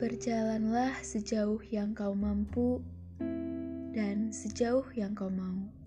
Berjalanlah sejauh yang kau mampu dan sejauh yang kau mau.